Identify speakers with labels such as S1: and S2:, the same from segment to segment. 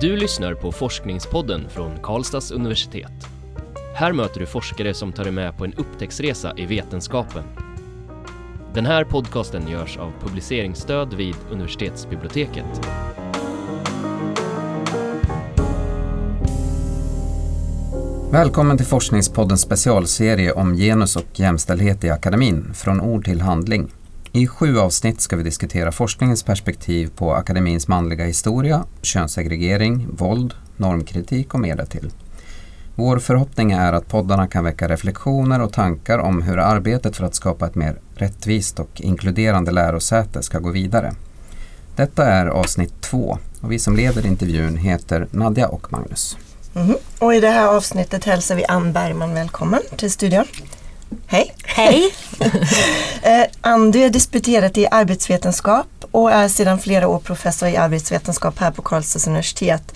S1: Du lyssnar på Forskningspodden från Karlstads universitet. Här möter du forskare som tar dig med på en upptäcktsresa i vetenskapen. Den här podcasten görs av publiceringsstöd vid universitetsbiblioteket.
S2: Välkommen till Forskningspoddens specialserie om genus och jämställdhet i akademin, från ord till handling. I sju avsnitt ska vi diskutera forskningens perspektiv på akademins manliga historia, könssegregering, våld, normkritik och mer därtill. Vår förhoppning är att poddarna kan väcka reflektioner och tankar om hur arbetet för att skapa ett mer rättvist och inkluderande lärosäte ska gå vidare. Detta är avsnitt två och vi som leder intervjun heter Nadja och Magnus.
S3: Mm. Och i det här avsnittet hälsar vi Ann Bergman välkommen till studion. Hej!
S4: Hej!
S3: eh, du är disputerat i arbetsvetenskap och är sedan flera år professor i arbetsvetenskap här på Karlstads universitet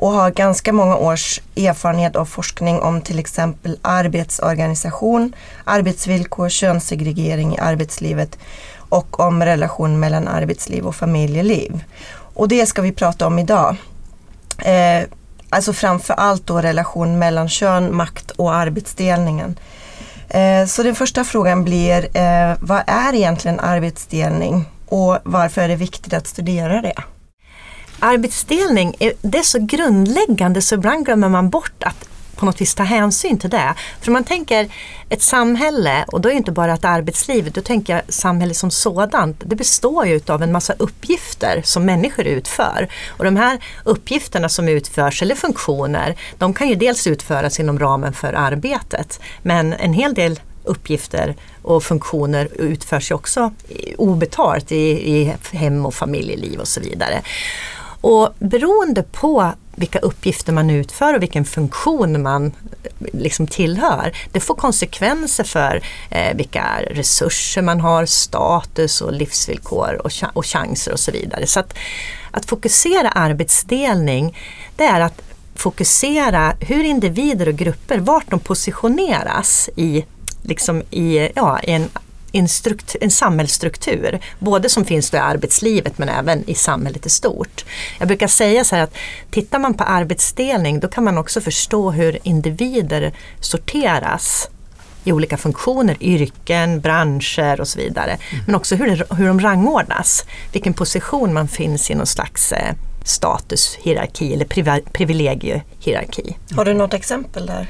S3: och har ganska många års erfarenhet av forskning om till exempel arbetsorganisation, arbetsvillkor, könssegregering i arbetslivet och om relation mellan arbetsliv och familjeliv. Och det ska vi prata om idag. Eh, alltså framför allt då relation mellan kön, makt och arbetsdelningen. Eh, så den första frågan blir, eh, vad är egentligen arbetsdelning och varför är det viktigt att studera det?
S4: Arbetsdelning, det är så grundläggande så ibland glömmer man bort att på något vis ta hänsyn till det. För man tänker ett samhälle, och då är det inte bara ett arbetsliv, då tänker jag samhället som sådant. Det består ju av en massa uppgifter som människor utför. Och de här uppgifterna som utförs, eller funktioner, de kan ju dels utföras inom ramen för arbetet. Men en hel del uppgifter och funktioner utförs ju också obetalt i, i hem och familjeliv och så vidare. Och beroende på vilka uppgifter man utför och vilken funktion man eh, liksom tillhör. Det får konsekvenser för eh, vilka resurser man har, status och livsvillkor och, och chanser och så vidare. Så att, att fokusera arbetsdelning det är att fokusera hur individer och grupper, vart de positioneras i, liksom i, ja, i en en, en samhällsstruktur, både som finns i arbetslivet men även i samhället i stort. Jag brukar säga så här att tittar man på arbetsdelning då kan man också förstå hur individer sorteras i olika funktioner, yrken, branscher och så vidare. Mm. Men också hur, det, hur de rangordnas, vilken position man finns i någon slags eh, statushierarki eller privilegiehierarki.
S3: Har du något exempel där?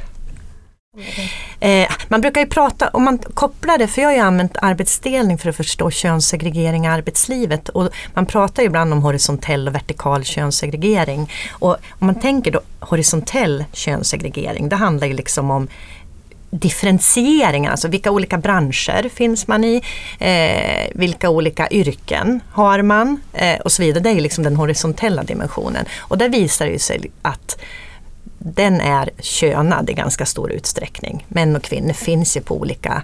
S4: Eh, man brukar ju prata, om man kopplar det, för jag har ju använt arbetsdelning för att förstå könssegregering i arbetslivet och man pratar ju ibland om horisontell och vertikal könssegregering. Och om man tänker då horisontell könssegregering, det handlar ju liksom om differentieringen, alltså vilka olika branscher finns man i, eh, vilka olika yrken har man eh, och så vidare. Det är ju liksom den horisontella dimensionen. Och där visar det sig att den är könad i ganska stor utsträckning. Män och kvinnor finns ju på olika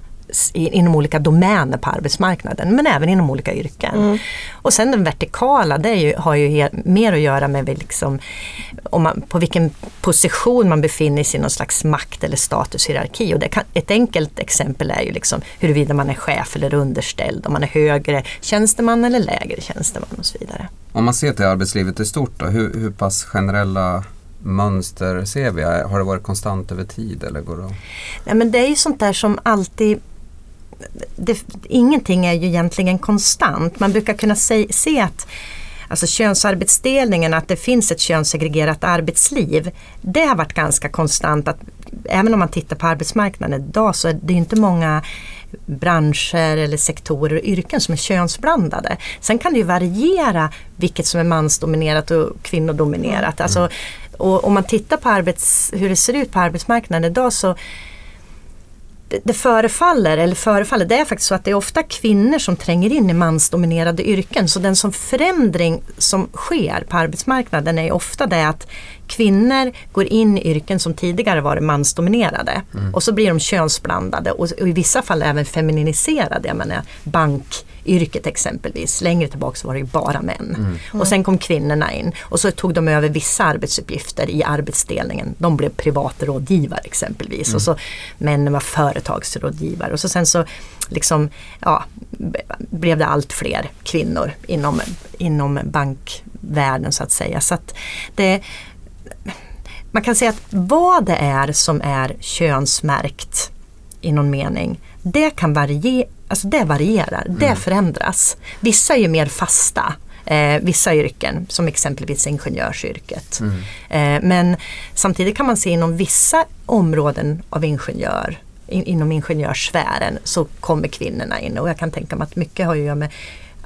S4: inom olika domäner på arbetsmarknaden men även inom olika yrken. Mm. Och sen den vertikala, det ju, har ju mer att göra med liksom, om man, på vilken position man befinner sig i någon slags makt eller statushierarki. Och det kan, ett enkelt exempel är ju liksom huruvida man är chef eller underställd, om man är högre tjänsteman eller lägre tjänsteman och så vidare.
S2: Om man ser till arbetslivet i stort då, hur, hur pass generella mönster ser vi? Har det varit konstant över tid? Eller går det...
S4: Nej, men det är ju sånt där som alltid det, ingenting är ju egentligen konstant. Man brukar kunna se, se att alltså könsarbetsdelningen, att det finns ett könssegregerat arbetsliv. Det har varit ganska konstant. Att, även om man tittar på arbetsmarknaden idag så är det inte många branscher eller sektorer och yrken som är könsblandade. Sen kan det ju variera vilket som är mansdominerat och kvinnodominerat. Mm. Alltså, och om man tittar på arbets, hur det ser ut på arbetsmarknaden idag så det, det förefaller, eller förefaller, det är faktiskt så att det är ofta kvinnor som tränger in i mansdominerade yrken. Så den som förändring som sker på arbetsmarknaden är ofta det att kvinnor går in i yrken som tidigare varit mansdominerade. Mm. Och så blir de könsblandade och, och, i vissa fall även feminiserade. Jag menar bankyrket exempelvis. Längre tillbaka var det ju bara män. Mm. Och sen kom kvinnorna in och så tog de över vissa arbetsuppgifter i arbetsdelningen. De blev privatrådgivare exempelvis. Mm. Och så männen var företagsrådgivare. Och så sen så liksom, ja, blev det allt fler kvinnor inom, inom bank världen så att säga. Så att det, man kan säga att vad det är som är könsmärkt i någon mening, det kan variera, alltså det varierar, mm. det förändras. Vissa är ju mer fasta, eh, vissa yrken som exempelvis ingenjörsyrket. Mm. Eh, men samtidigt kan man se inom vissa områden av ingenjör in, inom ingenjörssfären så kommer kvinnorna in och jag kan tänka mig att mycket har att göra med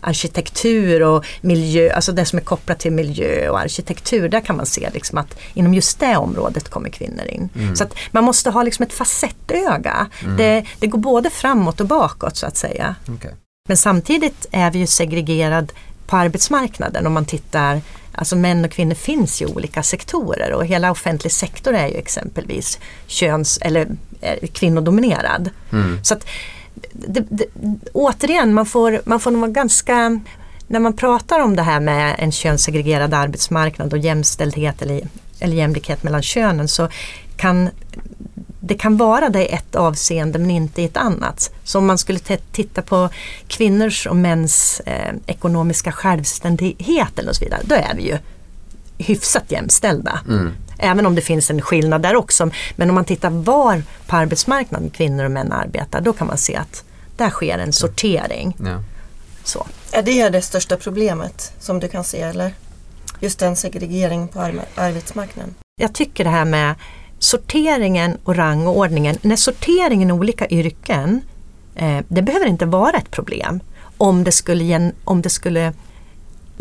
S4: arkitektur och miljö, alltså det som är kopplat till miljö och arkitektur, där kan man se liksom att inom just det området kommer kvinnor in. Mm. Så att man måste ha liksom ett facettöga. Mm. Det, det, går både framåt och bakåt så att säga. Okay. Men samtidigt är vi ju segregerad på arbetsmarknaden om man tittar Alltså män och kvinnor finns i olika sektorer och hela offentlig sektor är ju exempelvis köns eller kvinnodominerad. Mm. Så att det, det, återigen, man får, man får nog vara ganska när man pratar om det här med en könssegregerad arbetsmarknad och jämställdhet eller, eller jämlikhet mellan könen så kan det kan vara det i ett avseende men inte i ett annat. Så om man skulle titta på kvinnors och mäns eh, ekonomiska självständighet eller så vidare, då är vi ju hyfsat jämställda. Mm. Även om det finns en skillnad där också. Men om man tittar var på arbetsmarknaden kvinnor och män arbetar, då kan man se att där sker en sortering. Ja.
S3: Så. Är det det största problemet som du kan se eller? Just den segregering på arbetsmarknaden?
S4: Jag tycker det här med sorteringen och rangordningen. När sorteringen i olika yrken, eh, det behöver inte vara ett problem om det skulle, om det skulle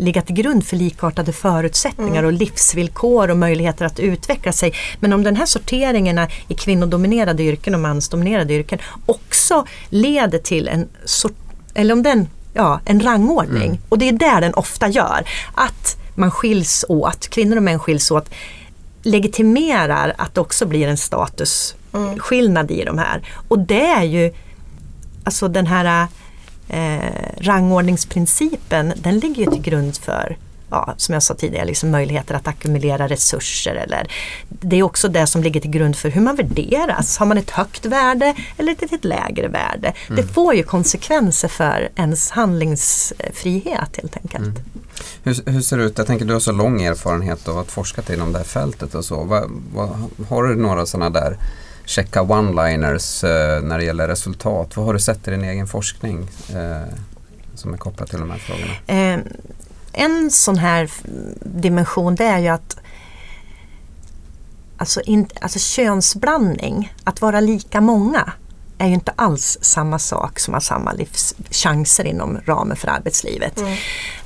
S4: ligga till grund för likartade förutsättningar mm. och livsvillkor och möjligheter att utveckla sig. Men om den här sorteringen i kvinnodominerade yrken och mansdominerade yrken också leder till en, sort, eller om den, ja, en rangordning mm. och det är där den ofta gör. Att man skiljs åt, kvinnor och män skiljs åt legitimerar att det också blir en statusskillnad mm. i de här. Och det är ju alltså den här eh, rangordningsprincipen den ligger ju till grund för ja, som jag sa tidigare, liksom möjligheter att ackumulera resurser. Eller, det är också det som ligger till grund för hur man värderas. Har man ett högt värde eller ett, ett lägre värde? Mm. Det får ju konsekvenser för ens handlingsfrihet helt enkelt. Mm.
S2: Hur, hur, ser det ut? Jag tänker du har så lång erfarenhet av att forskat inom det här fältet och så. Va, va, har du några sådana där checka one-liners eh, när det gäller resultat? Vad har du sett i din egen forskning eh, som är kopplat till de här frågorna?
S4: Eh, en sån här dimension det är ju att alltså, in, alltså könsblandning, att vara lika många är ju inte alls samma sak som att ha samma livschanser inom ramen för arbetslivet. Mm.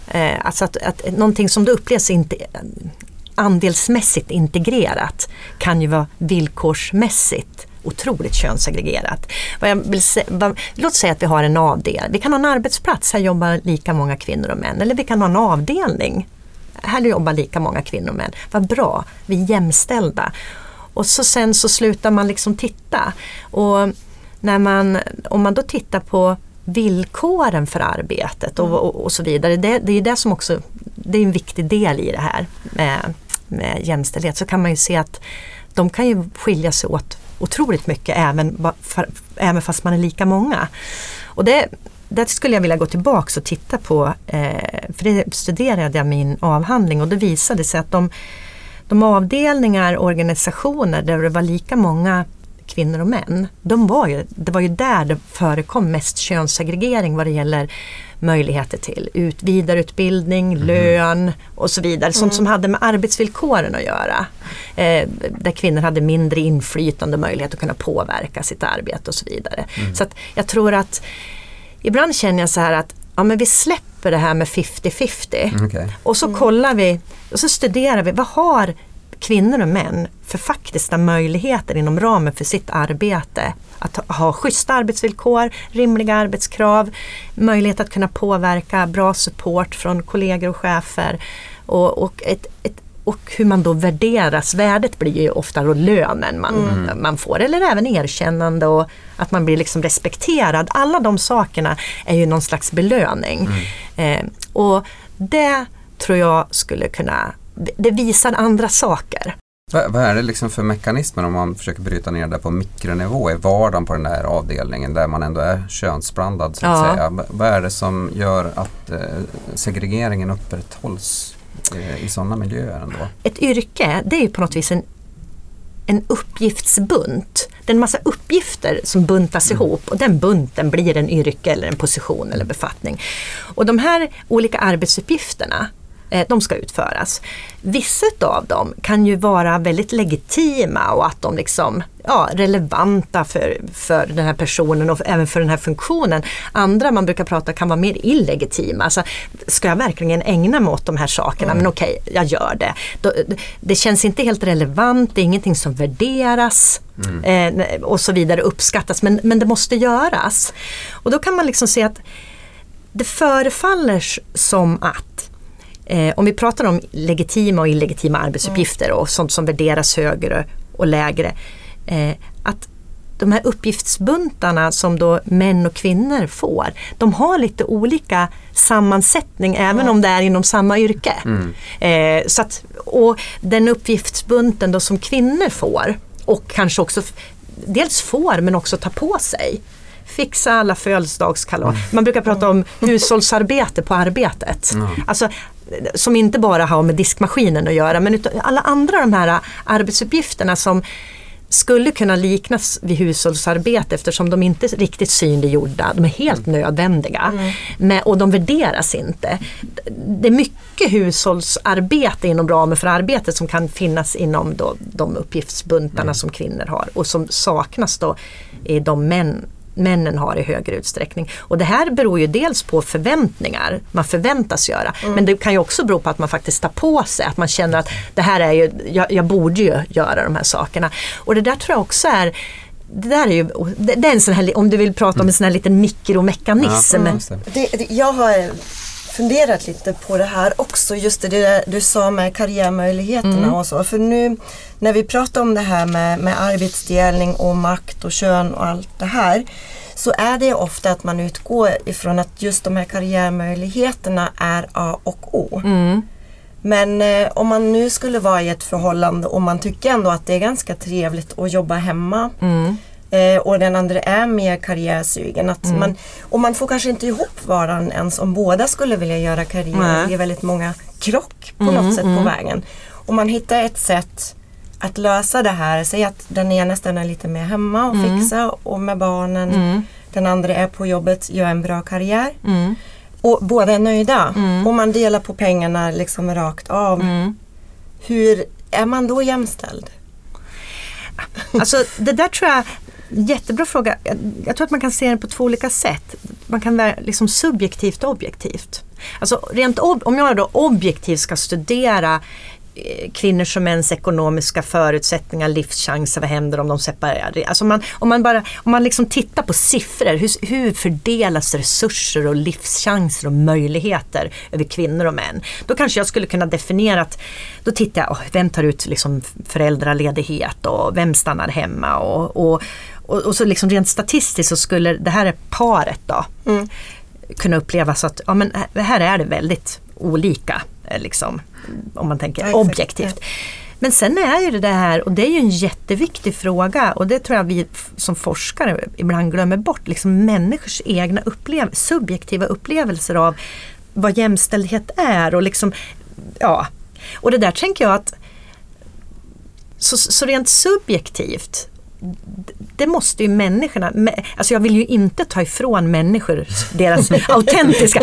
S4: Eh, alltså att, att någonting som då upplevs inte andelsmässigt integrerat kan ju vara villkorsmässigt otroligt könssegregerat. Vad jag vill se, vad, låt säga att vi har en avdelning, vi kan ha en arbetsplats, här jobbar lika många kvinnor och män. Eller vi kan ha en avdelning, här jobbar lika många kvinnor och män. Vad bra, vi är jämställda. Och så sen så slutar man liksom titta. Och när man, om man då tittar på villkoren för arbetet och, och, och så vidare. Det, det, är det som också det är en viktig del i det här Eh, med jämställdhet. Så kan man ju se att de kan ju skilja sig åt otroligt mycket även, för, även fast man är lika många. Och det, där skulle jag vilja gå tillbaks och titta på, eh, för det studerade jag min avhandling och det visade sig att de, de avdelningar och organisationer där det var lika många kvinnor och män, de var ju, det var ju där det förekom mest könssegregering vad det gäller möjligheter till ut, vidareutbildning, mm. lön och så vidare. Sånt mm. som hade med arbetsvillkoren att göra. Eh, där kvinnor hade mindre inflytande och möjlighet att kunna påverka sitt arbete och så vidare. Mm. Så jag tror att ibland känner jag så här att ja, men vi släpper det här med 50-50 okay. och så kollar vi och så studerar vi vad har kvinnor och män för faktiska möjligheter inom ramen för sitt arbete. Att ha schyssta arbetsvillkor, rimliga arbetskrav, möjlighet att kunna påverka, bra support från kollegor och chefer och, och, ett, ett, och hur man då värderas. Värdet blir ju ofta då lönen man, mm. man får eller även erkännande och att man blir liksom respekterad. Alla de sakerna är ju någon slags belöning. Mm. Eh, och det tror jag skulle kunna det visar andra saker.
S2: Vad, vad är det liksom för mekanismer om man försöker bryta ner det på mikronivå i vardagen på den där avdelningen där man ändå är könsblandad så att ja. säga. Vad är det som gör att eh, segregeringen upprätthålls eh, i sådana miljöer ändå.
S4: Ett yrke det är ju på något vis en, en uppgiftsbunt. Det är en massa uppgifter som buntas
S2: Mm.
S4: ihop och den bunten blir en yrke eller en position eller befattning. Och de här olika arbetsuppgifterna de ska utföras. Vissa av dem kan ju vara väldigt legitima och att de liksom ja, relevanta för, för den här personen och även för den här funktionen. Andra man brukar prata kan vara mer illegitima. Alltså, ska jag verkligen ägna mig åt de här sakerna? Men okej, jag gör det. Det känns inte helt relevant, det är ingenting som värderas eh, och så vidare, uppskattas. Men, men det måste göras. Och då kan man liksom se att det förefaller som att Eh, om vi pratar om legitima och illegitima arbetsuppgifter och sånt som värderas högre och lägre. Eh, att de här uppgiftsbuntarna som då män och kvinnor får, de har lite olika sammansättning även om det är inom samma yrke. Eh, så att, och den uppgiftsbunten då som kvinnor får och kanske också dels får men också tar på sig fixa alla födelsedagskalas. Man brukar prata om hushållsarbete på arbetet. Alltså, som inte bara har med diskmaskinen att göra men alla andra de här arbetsuppgifterna som skulle kunna liknas vid hushållsarbete eftersom de inte är riktigt synliggjorda. De är helt nödvändiga men, och de värderas inte. Det är mycket hushållsarbete inom ramen för arbetet som kan finnas inom då, de uppgiftsbuntarna som kvinnor har och som saknas då i de män männen har i högre utsträckning. Och det här beror ju dels på förväntningar, man förväntas göra. Men det kan ju också bero på att man faktiskt tar på sig, att man känner att det här är ju, jag, jag borde ju göra de här sakerna. Och det där tror jag också är det där är ju, det, det är en sån här, om du vill prata om en sån här liten mikromekanism.
S2: det.
S3: Det, det, jag har funderat lite på det här också, just det där du sa med karriärmöjligheterna och så. För nu när vi pratar om det här med, med arbetsdelning och makt och kön och allt det här så är det ofta att man utgår ifrån att just de här karriärmöjligheterna är A och O. Men eh, om man nu skulle vara i ett förhållande och man tycker ändå att det är ganska trevligt att jobba hemma eh, och den andra är mer karriärsugen. Att man, och man får kanske inte ihop varann ens om båda skulle vilja göra karriär.
S4: Nej.
S3: Det är väldigt många krock på något sätt på vägen. Och man hittar ett sätt att lösa det här. Säg att den ena stannar lite mer hemma och fixar och med barnen. Den andra är på jobbet, gör en bra karriär. Och båda är nöjda. Och man delar på pengarna liksom rakt av. Hur är man då jämställd?
S4: Alltså det där tror jag, jättebra fråga. Jag, tror att man kan se det på två olika sätt. Man kan vara liksom subjektivt och objektivt. Alltså rent ob- om jag då objektivt ska studera kvinnors och mäns ekonomiska förutsättningar, livschanser, vad händer om de separerar? Alltså man, om man, bara, om man liksom tittar på siffror, hur, hur fördelas resurser och livschanser och möjligheter över kvinnor och män? Då kanske jag skulle kunna definiera att, då tittar jag, oh, vem tar ut liksom föräldraledighet och vem stannar hemma och, och, och, och så liksom rent statistiskt så skulle det här är paret då kunna uppleva så att ja, men här är det väldigt olika. eh, Liksom, om man tänker
S3: Ja,
S4: objektivt. Men sen är ju det här, och det är ju en jätteviktig fråga och det tror jag vi som forskare ibland glömmer bort, liksom människors egna upplev subjektiva upplevelser av vad jämställdhet är och liksom, ja. Och det där tänker jag att så, så rent subjektivt det måste ju människorna, mä- alltså jag vill ju inte ta ifrån människor deras autentiska,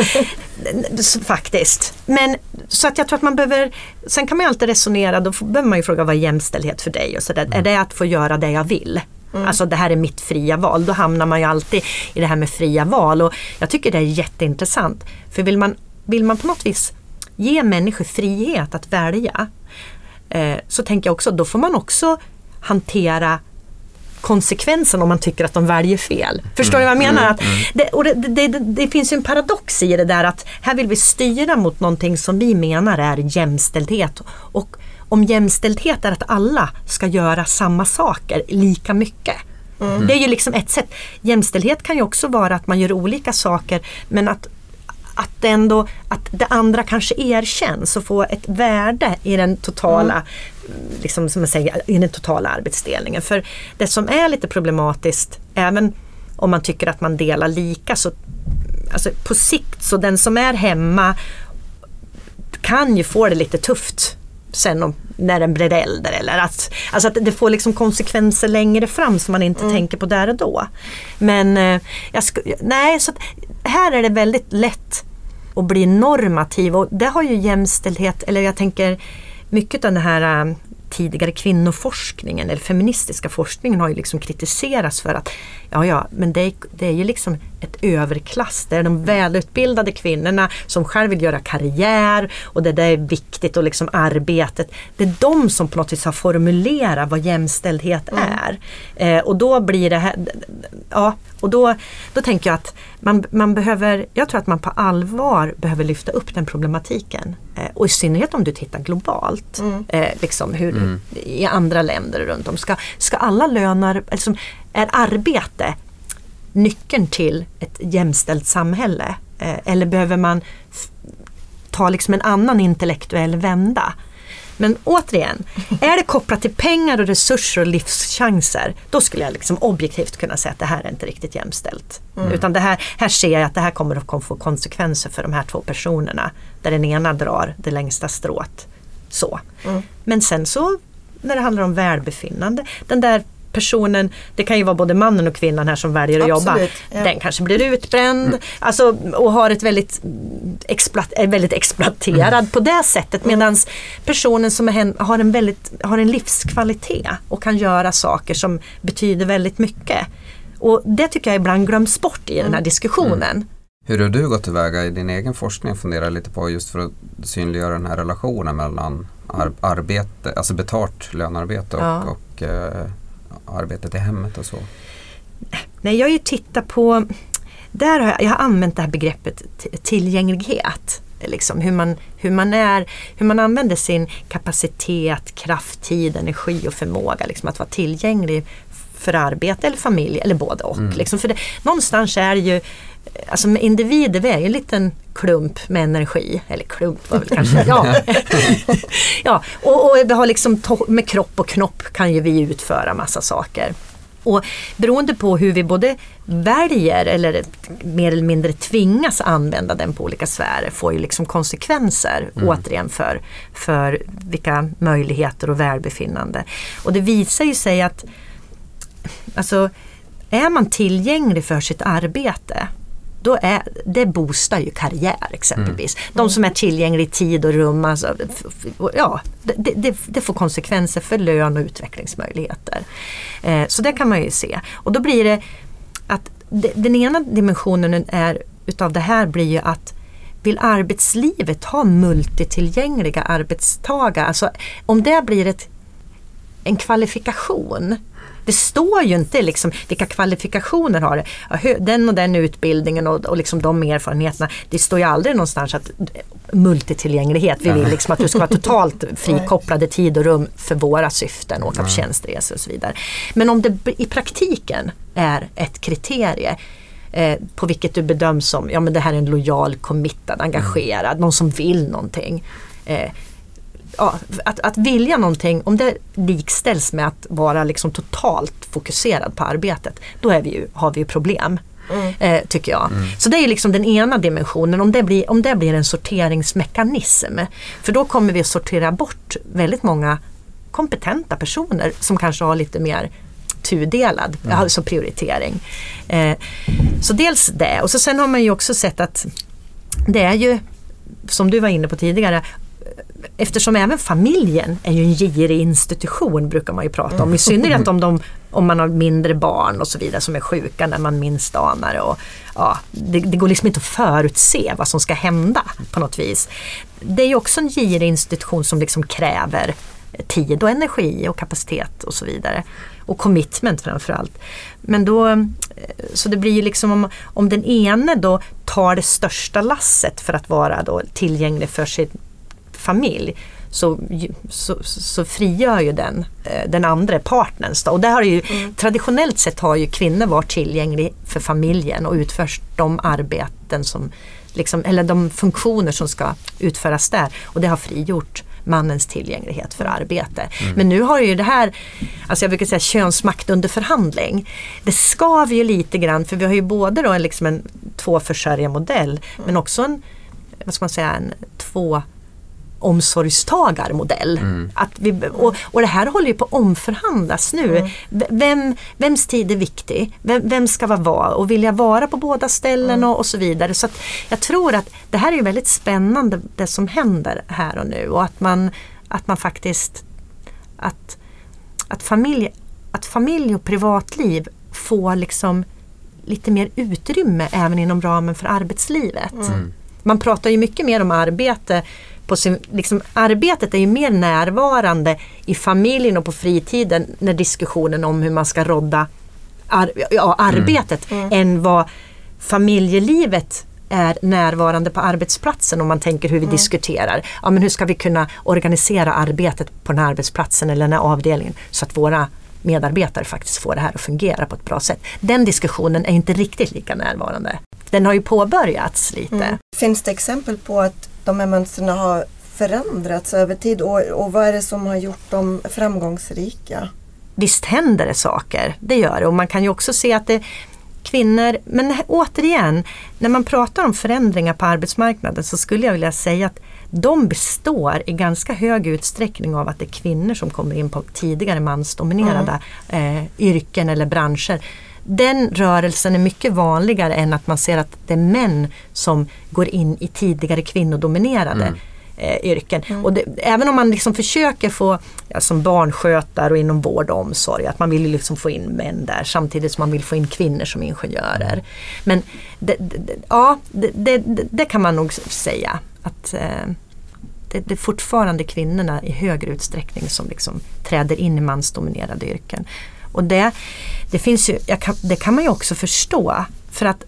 S4: faktiskt. Men så att jag tror att man behöver, sen kan man ju alltid resonera, då behöver man ju fråga vad är jämställdhet för dig och så där. Är det att få göra det jag vill? Alltså det här är mitt fria val, då hamnar man ju alltid i det här med fria val och jag tycker det är jätteintressant. För vill man, vill man på något vis ge människor frihet att välja eh, så tänker jag också, då får man också hantera konsekvensen om man tycker att de väljer fel. Förstår ni vad jag menar? Att det, och det, det, det, finns ju en paradox i det där att här vill vi styra mot någonting som vi menar är jämställdhet. Och om jämställdhet är att alla ska göra samma saker lika mycket. Det är ju liksom ett sätt. Jämställdhet kan ju också vara att man gör olika saker men att att det ändå att det andra kanske erkänns och får ett värde i den totala liksom, som man säger, i den totala arbetsdelningen. För det som är lite problematiskt, även om man tycker att man delar lika, så alltså på sikt så den som är hemma kan ju få det lite tufft sen om, när den blir äldre. Eller att, alltså att det får liksom konsekvenser längre fram som man inte mm. tänker på där och då. Men eh, jag nej, så här är det väldigt lätt att bli normativ och det har ju jämställdhet, eller jag tänker mycket av den här ähm, tidigare kvinnoforskningen eller feministiska forskningen har ju liksom kritiserats för att ja, ja, men det det är ju liksom ett överklass. Det är de välutbildade kvinnorna som själv vill göra karriär och det där är viktigt och liksom arbetet. Det är de som på något vis har formulerat vad jämställdhet mm. är. Eh, och då blir det här, ja, och då, då tänker jag att man, man behöver, jag tror att man på allvar behöver lyfta upp den problematiken. Eh, och i synnerhet om du tittar globalt, mm. eh, liksom hur, mm. i andra länder runt om. Ska, ska alla löner, liksom, är arbete nyckeln till ett jämställt samhälle? Eh, eller behöver man ta liksom en annan intellektuell vända? Men återigen, är det kopplat till pengar och resurser och livschanser, då skulle jag liksom objektivt kunna säga att det här är inte riktigt jämställt. Mm. Utan det här, här ser jag att det här kommer att få konsekvenser för de här två personerna. Där den ena drar det längsta strået. Så. Mm. Men sen så när det handlar om välbefinnande, den där personen, det kan ju vara både mannen och kvinnan här som väljer att Absolut, jobba. Ja. Den kanske blir utbränd mm. alltså, och har ett väldigt, exploat, är väldigt exploaterad mm. på det sättet. Mm. Medan personen som är, har, en väldigt, har en livskvalitet och kan göra saker som betyder väldigt mycket. Och det tycker jag ibland glöms bort i den här mm. diskussionen. Mm.
S2: Hur har du gått tillväga i din egen forskning? Funderar lite på just för att synliggöra den här relationen mellan ar arbete, alltså betalt lönearbete och, ja. och eh, arbetet i hemmet och så?
S4: Nej, jag har ju tittat på, där har jag, jag har använt det här begreppet tillgänglighet. Liksom hur, man, hur, man är, hur man använder sin kapacitet, kraft, tid, energi och förmåga liksom att vara tillgänglig för arbete eller familj eller både och. Mm. Liksom. För det, någonstans är det ju Alltså med individer, vi är ju en liten klump med energi. Eller klump var väl kanske, ja. ja och, och vi har liksom med kropp och knopp kan ju vi utföra massa saker. Och beroende på hur vi både väljer eller mer eller mindre tvingas använda den på olika sfärer får ju liksom konsekvenser mm. återigen för, för vilka möjligheter och välbefinnande. Och det visar ju sig att alltså, är man tillgänglig för sitt arbete då är, det boostar ju karriär exempelvis. Mm. De som är tillgängliga i tid och rum, alltså, ja, det, det, det, får konsekvenser för lön och utvecklingsmöjligheter. Eh, så det kan man ju se. Och då blir det att den ena dimensionen är, utav det här blir ju att vill arbetslivet ha multitillgängliga arbetstagare? Alltså om det blir ett, en kvalifikation det står ju inte liksom vilka kvalifikationer har det. Den och den utbildningen och, och liksom de erfarenheterna. Det står ju aldrig någonstans att multitillgänglighet, vi vill liksom att du ska vara totalt frikopplade tid och rum för våra syften, åka på tjänsteresor och så vidare. Men om det i praktiken är ett kriterie eh, på vilket du bedöms som, ja men det här är en lojal, committad, engagerad, någon som vill någonting. Eh, ja, att, att vilja någonting, om det likställs med att vara liksom totalt fokuserad på arbetet, då är vi ju, har vi ju problem. Mm. Eh, tycker jag. Mm. Så det är liksom den ena dimensionen, om det, blir, om det blir en sorteringsmekanism. För då kommer vi att sortera bort väldigt många kompetenta personer som kanske har lite mer tudelad mm. alltså prioritering. Eh, så dels det och så sen har man ju också sett att det är ju som du var inne på tidigare eftersom även familjen är ju en girig institution brukar man ju prata om. I synnerhet om, de, om man har mindre barn och så vidare som är sjuka när man minst anar. Och, ja, det, det, går liksom inte att förutse vad som ska hända på något vis. Det är ju också en girig institution som liksom kräver tid och energi och kapacitet och så vidare. Och commitment framförallt. Men då, så det blir ju liksom om, om den ene då tar det största lasset för att vara då tillgänglig för sin familj så, så, så frigör ju den eh, den andra partnern. Och där har ju, mm. Traditionellt sett har ju kvinnor varit tillgängliga för familjen och utfört de arbeten som liksom, eller de funktioner som ska utföras där. Och det har frigjort mannens tillgänglighet för arbete. Mm. Men nu har ju det här, alltså jag brukar säga könsmakt under förhandling. Det skaver ju lite grann för vi har ju både då liksom en tvåförsörjarmodell mm. men också en, vad ska man säga, en två omsorgstagarmodell.
S2: Mm.
S4: Att vi, och, och det här håller ju på att omförhandlas nu.
S3: Mm.
S4: Vem, vems tid är viktig? Vem, vem ska vara var? Och vill jag vara på båda ställen och, och så vidare. Så jag tror att det här är ju väldigt spännande det som händer här och nu och att man, att man faktiskt att, att, familj, att familj och privatliv får liksom lite mer utrymme även inom ramen för arbetslivet. Man pratar ju mycket mer om arbete på sin, liksom, arbetet är ju mer närvarande i familjen och på fritiden när diskussionen om hur man ska rodda ar, ja, arbetet än vad familjelivet är närvarande på arbetsplatsen om man tänker hur vi diskuterar. Ja, men hur ska vi kunna organisera arbetet på den här arbetsplatsen eller den här avdelningen så att våra medarbetare faktiskt får det här att fungera på ett bra sätt. Den diskussionen är inte riktigt lika närvarande. Den har ju påbörjats lite.
S3: Mm. Finns det exempel på att de här mönstren har förändrats över tid och, och vad är det som har gjort dem framgångsrika?
S4: visst händer det saker, det gör det. Och man kan ju också se att det kvinnor, men återigen, när man pratar om förändringar på arbetsmarknaden så skulle jag vilja säga att de består i ganska hög utsträckning av att det är kvinnor som kommer in på tidigare mansdominerade eh, yrken eller branscher. Den rörelsen är mycket vanligare än att man ser att det är män som går in i tidigare kvinnodominerade eh, yrken. Och det, även om man liksom försöker få, ja, som barnskötare och inom vård och omsorg, att man vill liksom få in män där samtidigt som man vill få in kvinnor som ingenjörer. Men det, det, ja, det, det, det- det kan man nog säga att eh, det, det är fortfarande kvinnorna i högre utsträckning som liksom träder in i mansdominerade yrken. Och det, det, finns ju, kan, det kan man ju också förstå för att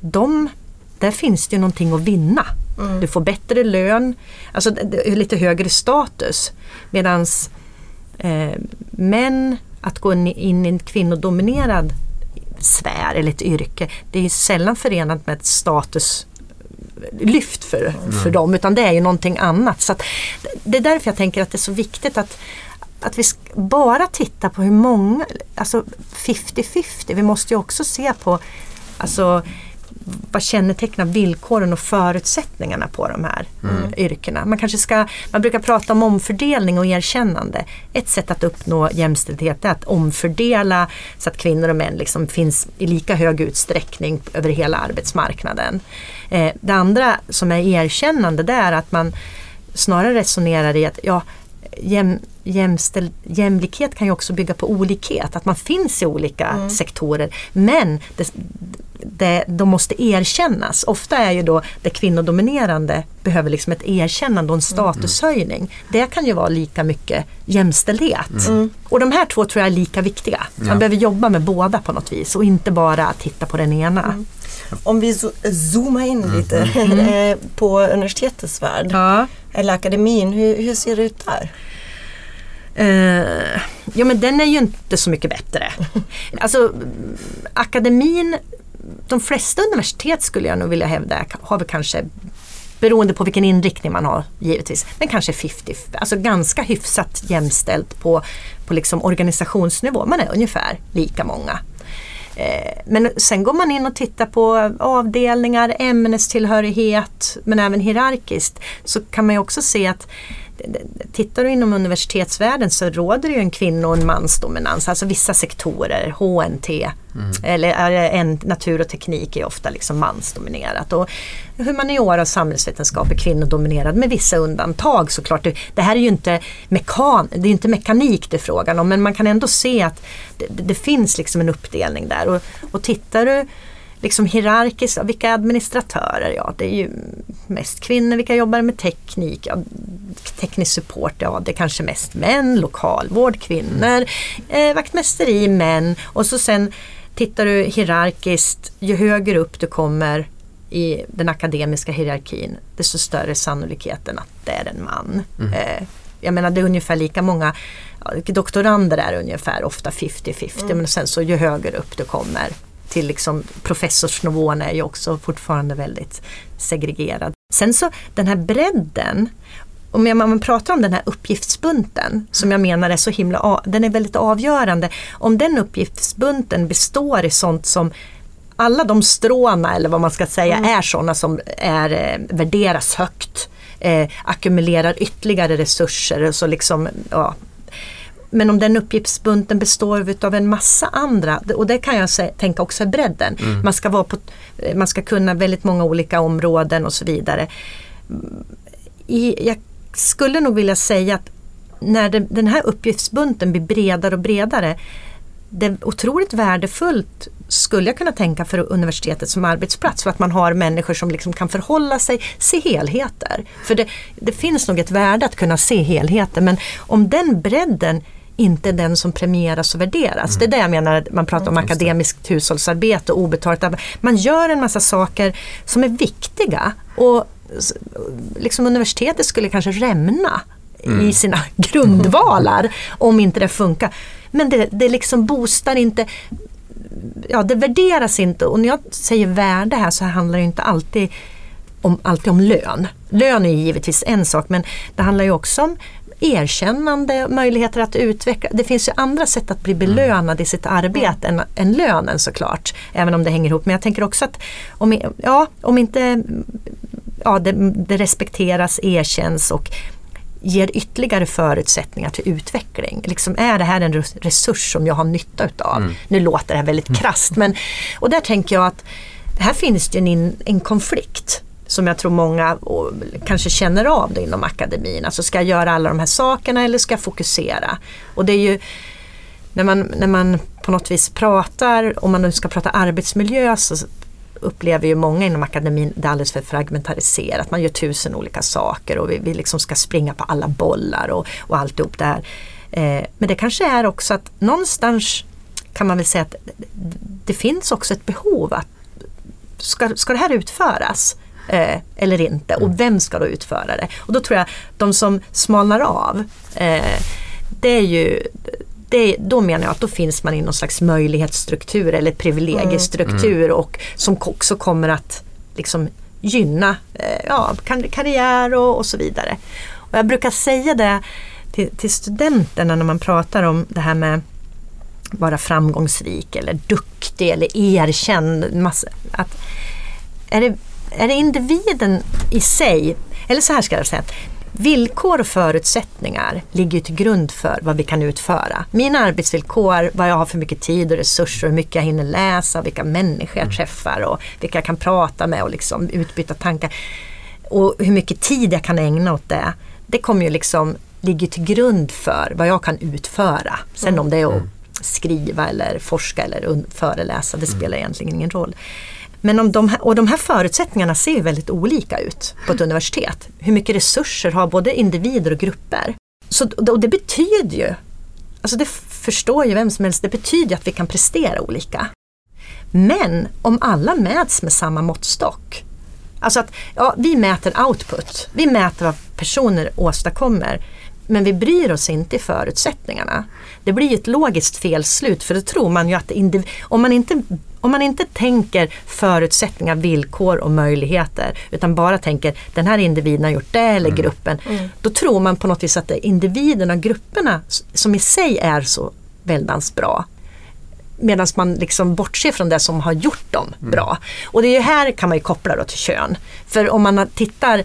S4: de, där finns det ju någonting att vinna. Du får bättre lön, alltså lite högre status. Medans eh, män, att gå in, i en kvinnodominerad sfär eller ett yrke, det är sällan förenat med ett status lyft för, för dem utan det är ju någonting annat. Så det är därför jag tänker att det är så viktigt att, att vi bara titta på hur många, alltså 50-50. Vi måste ju också se på alltså, vad kännetecknar villkoren och förutsättningarna på de här eh, yrkena. Man kanske ska, man brukar prata om omfördelning och erkännande. Ett sätt att uppnå jämställdhet är att omfördela så att kvinnor och män liksom finns i lika hög utsträckning över hela arbetsmarknaden. Eh, det andra som är erkännande det är att man snarare resonerar i att ja, jäm, jämställ, jämlikhet kan ju också bygga på olikhet, att man finns i olika sektorer. Men det, det, de måste erkännas. Ofta är ju då det kvinnodominerande behöver liksom ett erkännande och en statushöjning. Det kan ju vara lika mycket jämställdhet. Och de här två tror jag är lika viktiga. Man
S2: Ja.
S4: behöver jobba med båda på något vis och inte bara titta på den ena.
S3: Om vi zo- zoomar in lite eh, på universitetets värld
S4: Ja.
S3: eller akademin, hur, hur ser det ut där?
S4: Eh, ja men den är ju inte så mycket bättre. Alltså mm, akademin, de flesta universitet skulle jag nog vilja hävda har väl kanske Beroende på vilken inriktning man har givetvis. Men kanske 50, alltså ganska hyfsat jämställt på, på liksom organisationsnivå. Man är ungefär lika många. Eh, men sen går man in och tittar på avdelningar, ämnestillhörighet men även hierarkiskt så kan man ju också se att Tittar du inom universitetsvärlden så råder det ju en kvinno och en mansdominans. Alltså vissa sektorer, HNT eller är en, natur och teknik är ofta liksom mansdominerat. Och humaniora och samhällsvetenskap är kvinnodominerad med vissa undantag såklart. Det, det här är ju inte, mekan, det är inte mekanik det är frågan om men man kan ändå se att det, det, det finns liksom en uppdelning där. Och, och tittar du liksom hierarkiskt, vilka administratörer? Ja, det är ju mest kvinnor. Vilka jobbar med teknik? Ja, teknisk support, ja det är kanske mest män. Lokalvård, kvinnor. Eh, vaktmästeri, män. Och så sen tittar du hierarkiskt, ju högre upp du kommer i den akademiska hierarkin, desto större sannolikheten att det är en man. Eh, jag menar det är ungefär lika många doktorander är ungefär ofta 50-50 men sen så ju högre upp du kommer till liksom professorsnivån är ju också fortfarande väldigt segregerad. Sen så den här bredden, om man pratar om den här uppgiftsbunten som jag menar är så himla, den är väldigt avgörande. Om den uppgiftsbunten består i sånt som alla de stråna eller vad man ska säga är sådana som är, eh, värderas högt. eh, ackumulerar ytterligare resurser. Så liksom, ja. Men om den uppgiftsbunten består av en massa andra och det kan jag tänka också är bredden. Mm. Man, ska vara på, man ska kunna väldigt många olika områden och så vidare. I, jag skulle nog vilja säga att när det, den här uppgiftsbunten blir bredare och bredare det är otroligt värdefullt skulle jag kunna tänka för universitetet som arbetsplats. För att man har människor som liksom kan förhålla sig, se helheter. För det, det finns nog ett värde att kunna se helheter men om den bredden inte den som premieras och värderas. Mm. Det är det jag menar, man pratar om akademiskt hushållsarbete och obetalt. Man gör en massa saker som är viktiga och liksom universitetet skulle kanske rämna mm. i sina grundvalar om inte det funkar. Men det, det liksom boostar inte ja, det värderas inte och när jag säger värde här så handlar det inte alltid om, alltid om lön. Lön är givetvis en sak men det handlar ju också om erkännande, möjligheter att utveckla. Det finns ju andra sätt att bli belönad i sitt arbete än, än lönen såklart. Även om det hänger ihop. Men jag tänker också att om, ja, om inte ja, det, det respekteras, erkänns och ger ytterligare förutsättningar till utveckling. Liksom, är det här en resurs som jag har nytta utav? Mm. Nu låter det här väldigt mm. krasst men och där tänker jag att här finns det en, en konflikt som jag tror många kanske känner av det inom akademin. Alltså ska jag göra alla de här sakerna eller ska jag fokusera? Och det är ju när man, när man på något vis pratar, om man nu ska prata arbetsmiljö så upplever ju många inom akademin det är alldeles för fragmentariserat. Man gör tusen olika saker och vi, vi liksom ska springa på alla bollar och, och alltihop det här. Eh, men det kanske är också att någonstans kan man väl säga att det finns också ett behov att ska, ska det här utföras? Eh, eller inte och vem ska då utföra det? Och då tror jag de som smalnar av eh, det är ju det, då menar jag att då finns man i någon slags möjlighetsstruktur eller privilegiestruktur mm. och som också kommer att liksom gynna eh, ja, karriär och, och, så vidare. Och jag brukar säga det till, till studenterna när man pratar om det här med vara framgångsrik eller duktig eller erkänd. Massa, att är, det, är det individen i sig, eller så här ska jag säga, Villkor och förutsättningar ligger till grund för vad vi kan utföra. Mina arbetsvillkor, vad jag har för mycket tid och resurser, hur mycket jag hinner läsa, vilka människor jag mm. träffar och vilka jag kan prata med och liksom utbyta tankar. Och hur mycket tid jag kan ägna åt det. Det kommer ju liksom ligger till grund för vad jag kan utföra. Sen mm. om det är att mm. skriva eller forska eller föreläsa, det spelar egentligen ingen roll. Men om de och de här förutsättningarna ser ju väldigt olika ut på ett universitet. Hur mycket resurser har både individer och grupper? Så, och det betyder ju, alltså det förstår ju vem som helst, det betyder att vi kan prestera olika. Men om alla mäts med samma måttstock, alltså att ja, vi mäter output, vi mäter vad personer åstadkommer, men vi bryr oss inte i förutsättningarna. Det blir ett logiskt felslut för då tror man ju att om man inte om man inte tänker förutsättningar, villkor och möjligheter utan bara tänker den här individen har gjort det eller mm. gruppen. Mm. Då tror man på något vis att det är individerna och grupperna som i sig är så väldans bra. Medan man liksom bortser från det som har gjort dem mm. bra. Och det är här kan man ju koppla då till kön. För om man tittar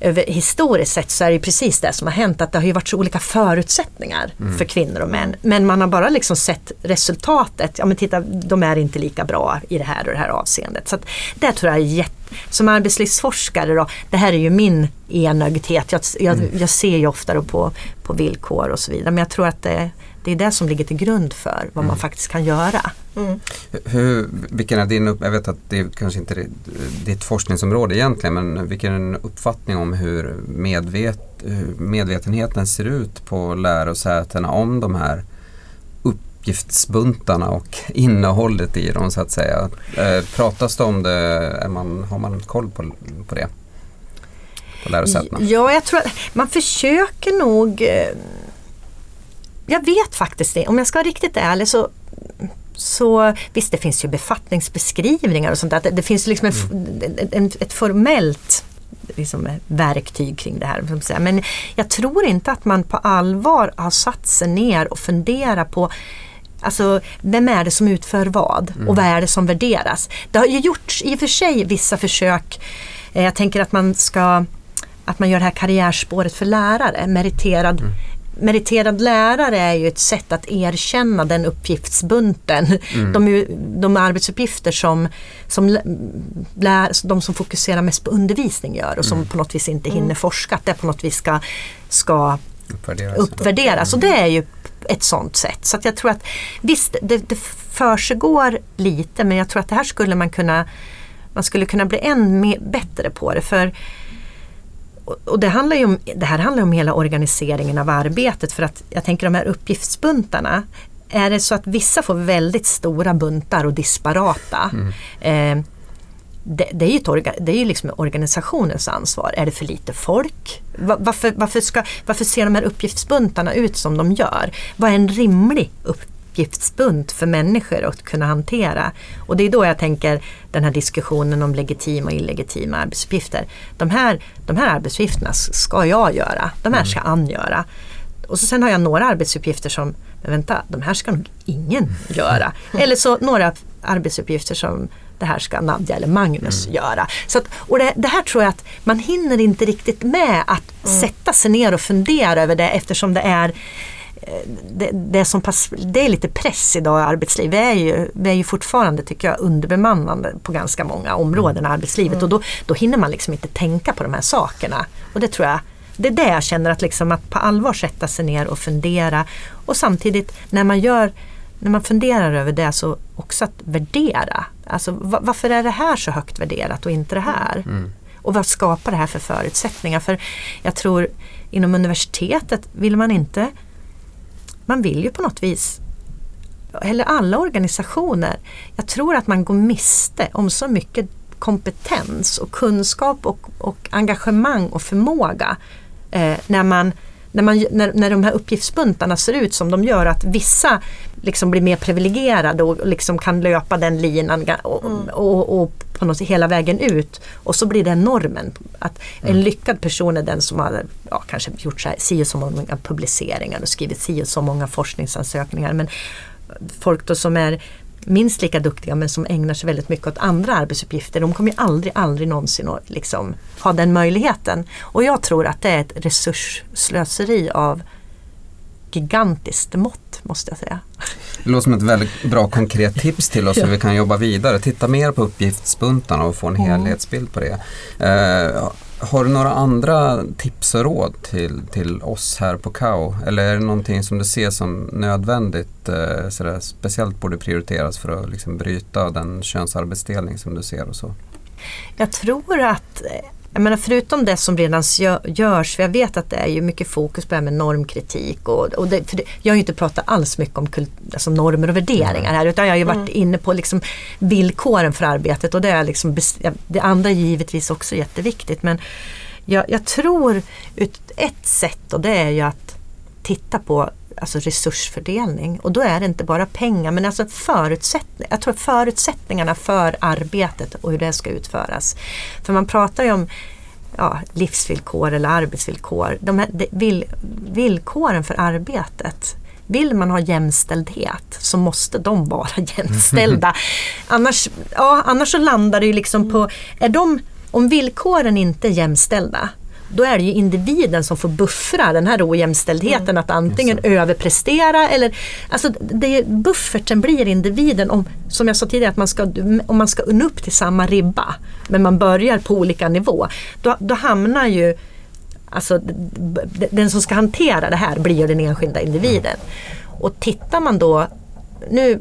S4: över, historiskt sett så är det precis det som har hänt att det har ju varit så olika förutsättningar mm. för kvinnor och män. Men man har bara liksom sett resultatet. Ja men titta, de är inte lika bra i det här och det här avseendet. Så att det tror jag är jätte som arbetslivsforskare då, det här är ju min enögdhet. Jag, jag, mm. jag ser ju ofta på, på villkor och så vidare. Men jag tror att det, det är det som ligger till grund för vad mm. man faktiskt kan göra. Mm.
S2: Hur, vilken är din, jag vet att det kanske inte är ditt forskningsområde egentligen, men vilken uppfattning om hur, medvet, hur medvetenheten ser ut på lärosätena om de här uppgiftsbuntarna och innehållet i dem så att säga. Eh, pratas det om det, är man, har man koll på, på det? På lärosätena?
S4: Ja, jag tror att man försöker nog eh, jag vet faktiskt det. Om jag ska vara riktigt ärlig så så visst det finns ju befattningsbeskrivningar och sånt där. Det, det finns liksom en, en, ett formellt liksom, verktyg kring det här. Men jag tror inte att man på allvar har satt sig ner och funderat på Alltså vem är det som utför vad och mm. vad är det som värderas? Det har ju gjorts i och för sig vissa försök. Eh, jag tänker att man ska att man gör det här karriärspåret för lärare, meriterad mm meriterad lärare är ju ett sätt att erkänna den uppgiftsbunten. Mm. De, de arbetsuppgifter som, som lär, de som fokuserar mest på undervisning gör och som mm. på något vis inte hinner forska, att det på något vis ska, ska uppvärderas. uppvärderas. Och det är ju ett sånt sätt. Så jag tror att visst, det, det försiggår lite men jag tror att det här skulle man kunna man skulle kunna bli än bättre på det. För och det, handlar om, det här handlar om hela organiseringen av arbetet för att jag tänker de här uppgiftsbuntarna är det så att vissa får väldigt stora buntar och disparata mm. eh, det, det, är ju orga, det är ju liksom organisationens ansvar. Är det för lite folk? Varför, varför, ska, varför ser de här uppgiftsbuntarna ut som de gör? Vad är en rimlig uppgift? Uppgiftsbunt för människor att kunna hantera. Och det är då jag tänker den här diskussionen om legitima och illegitima arbetsuppgifter. De här, de här arbetsuppgifterna ska jag göra, de här ska Ann göra. Och så sen har jag några arbetsuppgifter som, men vänta, de här ska nog ingen göra. Eller så några arbetsuppgifter som det här ska Nadja eller Magnus mm. göra. Så att, och det, det, här tror jag att man hinner inte riktigt med att mm. sätta sig ner och fundera över det eftersom det är det, det, som pass, det är lite press idag i arbetslivet. Vi är ju, vi är ju fortfarande tycker jag underbemannande på ganska många områden i arbetslivet och då, då hinner man liksom inte tänka på de här sakerna. Och det tror jag det är det jag känner att, liksom att på allvar sätta sig ner och fundera och samtidigt när man gör när man funderar över det så också att värdera. Alltså varför är det här så högt värderat och inte det här? Mm. Och vad skapar det här för förutsättningar? För jag tror inom universitetet vill man inte man vill ju på något vis eller alla organisationer, jag tror att man går miste om så mycket kompetens och kunskap och, och engagemang och förmåga eh, när, man, när, man, när, när de här uppgiftsbuntarna ser ut som de gör att vissa liksom blir mer privilegierade och liksom kan löpa den linan och, mm. och, och på något hela vägen ut. Och så blir det normen. Att en mm. lyckad person är den som har ja, kanske gjort så, här, si och så många publiceringar och skrivit si och så många forskningsansökningar. Men folk då som är minst lika duktiga men som ägnar sig väldigt mycket åt andra arbetsuppgifter. De kommer ju aldrig, aldrig någonsin att liksom ha den möjligheten. Och jag tror att det är ett resursslöseri av gigantiskt mått måste jag säga.
S2: Det låter som ett väldigt bra konkret tips till oss hur vi kan jobba vidare. Titta mer på uppgiftsbuntarna och få en mm. helhetsbild på det. Eh, har du några andra tips och råd till, till oss här på KAO? Eller är det någonting som du ser som nödvändigt, eh, sådär, speciellt borde prioriteras för att liksom bryta den könsarbetsdelning som du ser och så?
S4: Jag tror att eh, jag menar förutom det som redan görs, för jag vet att det är ju mycket fokus på det här med normkritik och, och det, det, jag har ju inte pratat alls mycket om kult, alltså normer och värderingar här utan jag har ju varit mm. inne på liksom villkoren för arbetet och det är liksom, det andra är givetvis också jätteviktigt men jag, jag tror ett sätt och det är ju att titta på alltså resursfördelning och då är det inte bara pengar men alltså förutsättningar. Jag tror förutsättningarna för arbetet och hur det ska utföras. För man pratar ju om ja, livsvillkor eller arbetsvillkor. De här, de, vill, villkoren för arbetet vill man ha jämställdhet så måste de vara jämställda. annars, ja, annars så landar det ju liksom på, är de, om villkoren inte är jämställda då är det ju individen som får buffra den här ojämställdheten mm. att antingen överprestera eller alltså det, bufferten blir individen om, som jag sa tidigare, att man ska, om man ska nå upp till samma ribba men man börjar på olika nivå. Då, då hamnar ju Alltså den som ska hantera det här blir den enskilda individen. Och tittar man då, nu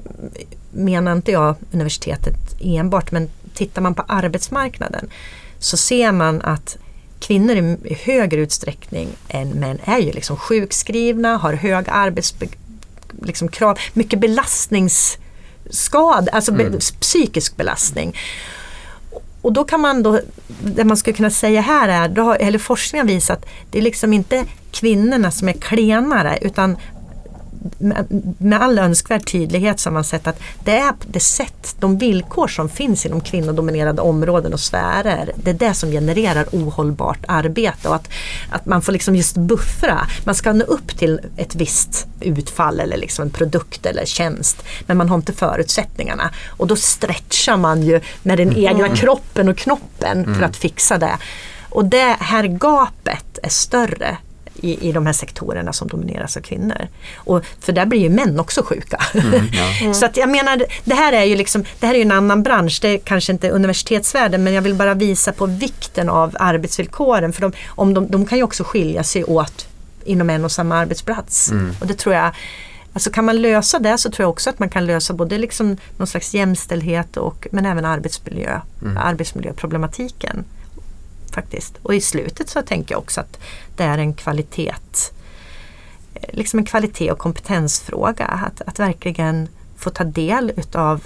S4: menar inte jag universitetet enbart, men tittar man på arbetsmarknaden så ser man att kvinnor i högre utsträckning än män är ju liksom sjukskrivna, har höga arbetskrav, liksom mycket belastningsskada, alltså mm. psykisk belastning. Och då kan man då, det man skulle kunna säga här är, då har, eller forskningen visat att det är liksom inte kvinnorna som är klenare utan med all önskvärd tydlighet så har man sett att det är det sätt, de villkor som finns inom kvinnodominerade områden och sfärer. Det är det som genererar ohållbart arbete och att, att man får liksom just buffra. Man ska nå upp till ett visst utfall eller liksom en produkt eller tjänst. Men man har inte förutsättningarna. Och då stretchar man ju med den egna mm. kroppen och knoppen mm. för att fixa det. Och det här gapet är större i, i de här sektorerna som domineras av kvinnor. Och, för där blir ju män också sjuka.
S2: Mm, ja.
S4: Så att jag menar, det här är ju liksom, det här är en annan bransch, det är kanske inte universitetsvärlden men jag vill bara visa på vikten av arbetsvillkoren för de, om de, de kan ju också skilja sig åt inom en och samma arbetsplats.
S2: Mm.
S4: Och det tror jag Alltså kan man lösa det så tror jag också att man kan lösa både liksom någon slags jämställdhet och, men även arbetsmiljö,
S2: Mm.
S4: arbetsmiljöproblematiken. Faktiskt. Och i slutet så tänker jag också att det är en kvalitet eh, liksom en kvalitet och kompetensfråga. Att, att verkligen få ta del utav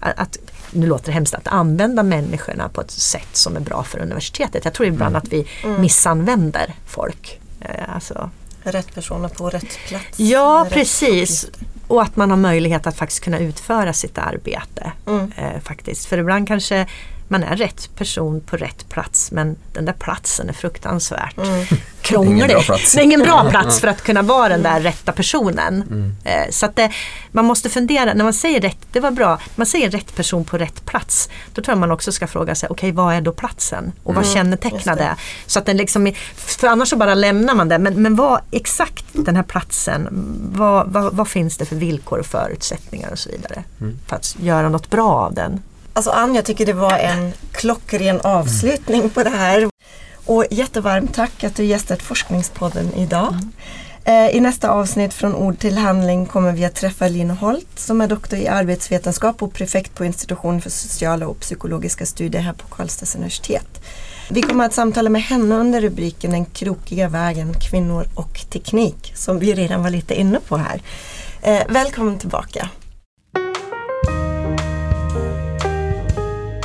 S4: att, att, nu låter det hemskt, att använda människorna på ett sätt som är bra för universitetet. Jag tror ibland att vi
S3: Mm.
S4: missanvänder folk. Eh, Alltså,
S3: Rätt personer på rätt plats.
S4: Ja,
S3: Rätt
S4: precis.
S3: uppgift.
S4: Och att man har möjlighet att faktiskt kunna utföra sitt arbete.
S3: Mm.
S4: Eh, faktiskt. För ibland kanske man är rätt person på rätt plats men den där platsen är fruktansvärt
S3: Mm.
S4: krånglig.
S2: Ingen bra plats.
S4: Det är ingen bra plats för att kunna vara den där rätta personen.
S2: Mm.
S4: Eh, så att det, man måste fundera, när man säger rätt, det var bra, man säger rätt person på rätt plats. Då tror jag man också ska fråga sig, okej vad är då platsen? Och vad
S3: Mm,
S4: kännetecknar det. Så att den liksom, är- för annars så bara lämnar man det. Men, men vad exakt den här platsen, vad, vad, vad finns det för villkor och förutsättningar och så vidare.
S2: Mm.
S4: För att göra något bra av den.
S3: Alltså Ann, jag tycker det var en klockren avslutning på det här. Och jättevarmt tack att du gästat Forskningspodden idag. Eh, I nästa avsnitt från ord till handling kommer vi att träffa Linn Holt som är doktor i arbetsvetenskap och prefekt på institutionen för sociala och psykologiska studier här på Karlstads universitet. Vi kommer att samtala med henne under rubriken Den krokiga vägen, kvinnor och teknik som vi redan var lite inne på här. Eh, välkommen tillbaka.